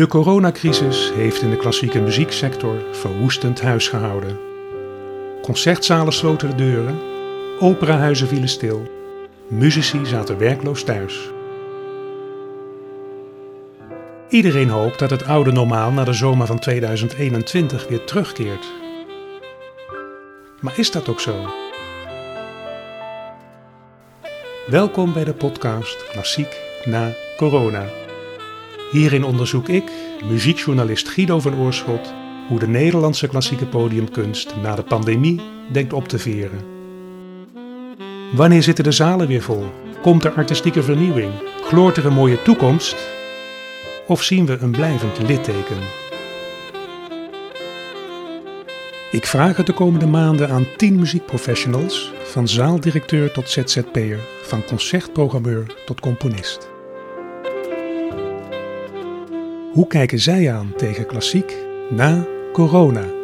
De coronacrisis heeft in de klassieke muzieksector verwoestend huis gehouden. Concertzalen sloten de deuren, operahuizen vielen stil, muzici zaten werkloos thuis. Iedereen hoopt dat het oude normaal na de zomer van 2021 weer terugkeert. Maar is dat ook zo? Welkom bij de podcast Klassiek na corona. Hierin onderzoek ik, muziekjournalist Guido van Oorschot, hoe de Nederlandse klassieke podiumkunst na de pandemie denkt op te veren. Wanneer zitten de zalen weer vol? Komt er artistieke vernieuwing? Gloort er een mooie toekomst? Of zien we een blijvend litteken? Ik vraag het de komende maanden aan 10 muziekprofessionals, van zaaldirecteur tot ZZP'er, van concertprogrammeur tot componist. Hoe kijken zij aan tegen klassiek na corona?